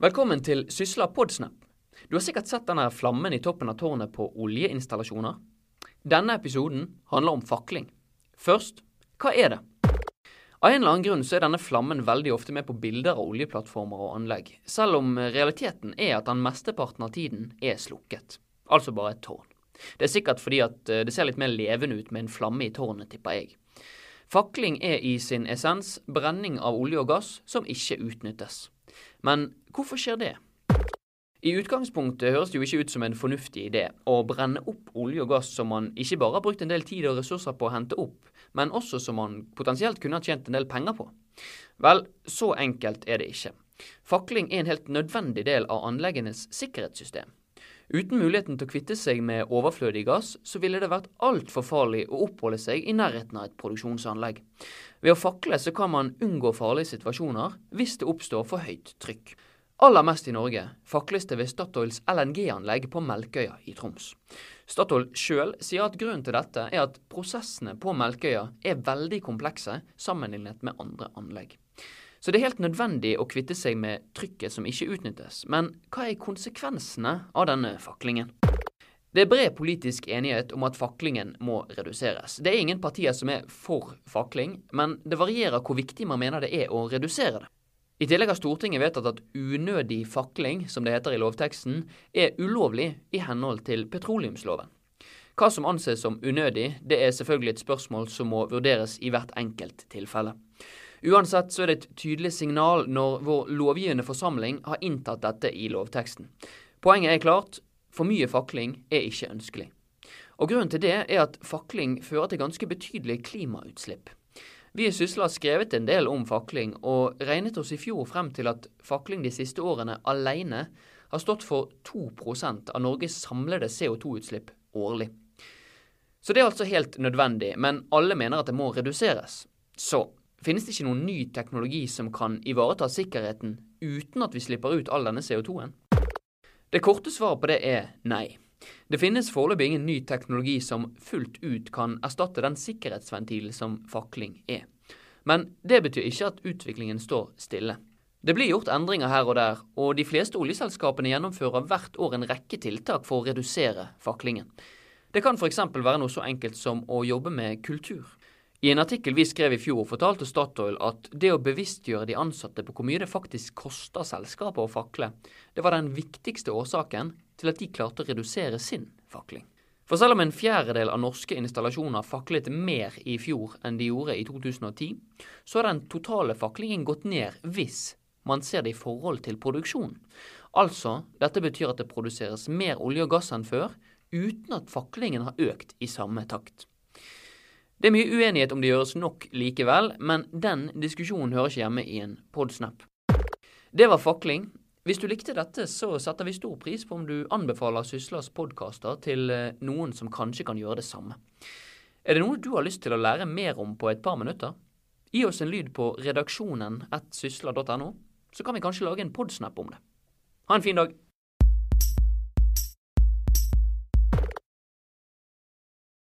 Velkommen til Sysla Podsnap. Du har sikkert sett denne flammen i toppen av tårnet på oljeinstallasjoner. Denne episoden handler om fakling. Først, hva er det? Av en eller annen grunn så er denne flammen veldig ofte med på bilder av oljeplattformer og anlegg, selv om realiteten er at den mesteparten av tiden er slukket. Altså bare et tårn. Det er sikkert fordi at eh, det ser litt mer levende ut med en flamme i tårnet, tipper jeg. Fakling er i sin essens brenning av olje og gass som ikke utnyttes. Men hvorfor skjer det? I utgangspunktet høres det jo ikke ut som en fornuftig idé å brenne opp olje og gass som man ikke bare har brukt en del tid og ressurser på å hente opp, men også som man potensielt kunne ha tjent en del penger på. Vel, så enkelt er det ikke. Fakling er en helt nødvendig del av anleggenes sikkerhetssystem. Uten muligheten til å kvitte seg med overflødig gass, så ville det vært altfor farlig å oppholde seg i nærheten av et produksjonsanlegg. Ved å fakle så kan man unngå farlige situasjoner hvis det oppstår for høyt trykk. Aller mest i Norge fakles det ved Statoils LNG-anlegg på Melkøya i Troms. Statoil sjøl sier at grunnen til dette er at prosessene på Melkøya er veldig komplekse sammenlignet med andre anlegg. Så det er helt nødvendig å kvitte seg med trykket som ikke utnyttes. Men hva er konsekvensene av denne faklingen? Det er bred politisk enighet om at faklingen må reduseres. Det er ingen partier som er for fakling, men det varierer hvor viktig man mener det er å redusere det. I tillegg har Stortinget vedtatt at unødig fakling, som det heter i lovteksten, er ulovlig i henhold til petroleumsloven. Hva som anses som unødig, det er selvfølgelig et spørsmål som må vurderes i hvert enkelt tilfelle. Uansett så er det et tydelig signal når vår lovgivende forsamling har inntatt dette i lovteksten. Poenget er klart, for mye fakling er ikke ønskelig. Og Grunnen til det er at fakling fører til ganske betydelige klimautslipp. Vi i Sysla har skrevet en del om fakling, og regnet oss i fjor frem til at fakling de siste årene alene har stått for 2% av Norges samlede CO2-utslipp årlig. Så det er altså helt nødvendig, men alle mener at det må reduseres. Så Finnes det ikke noen ny teknologi som kan ivareta sikkerheten uten at vi slipper ut all denne CO2-en? Det korte svaret på det er nei. Det finnes foreløpig ingen ny teknologi som fullt ut kan erstatte den sikkerhetsventilen som fakling er. Men det betyr ikke at utviklingen står stille. Det blir gjort endringer her og der, og de fleste oljeselskapene gjennomfører hvert år en rekke tiltak for å redusere faklingen. Det kan f.eks. være noe så enkelt som å jobbe med kultur. I en artikkel vi skrev i fjor, fortalte Statoil at det å bevisstgjøre de ansatte på hvor mye det faktisk koster selskapet å fakle, det var den viktigste årsaken til at de klarte å redusere sin fakling. For selv om en fjerdedel av norske installasjoner faklet mer i fjor enn de gjorde i 2010, så har den totale faklingen gått ned hvis man ser det i forhold til produksjon. Altså, dette betyr at det produseres mer olje og gass enn før, uten at faklingen har økt i samme takt. Det er mye uenighet om det gjøres nok likevel, men den diskusjonen hører ikke hjemme i en podsnap. Det var fakling. Hvis du likte dette, så setter vi stor pris på om du anbefaler Syslas podkaster til eh, noen som kanskje kan gjøre det samme. Er det noe du har lyst til å lære mer om på et par minutter? Gi oss en lyd på redaksjonen sysla.no, så kan vi kanskje lage en podsnap om det. Ha en fin dag.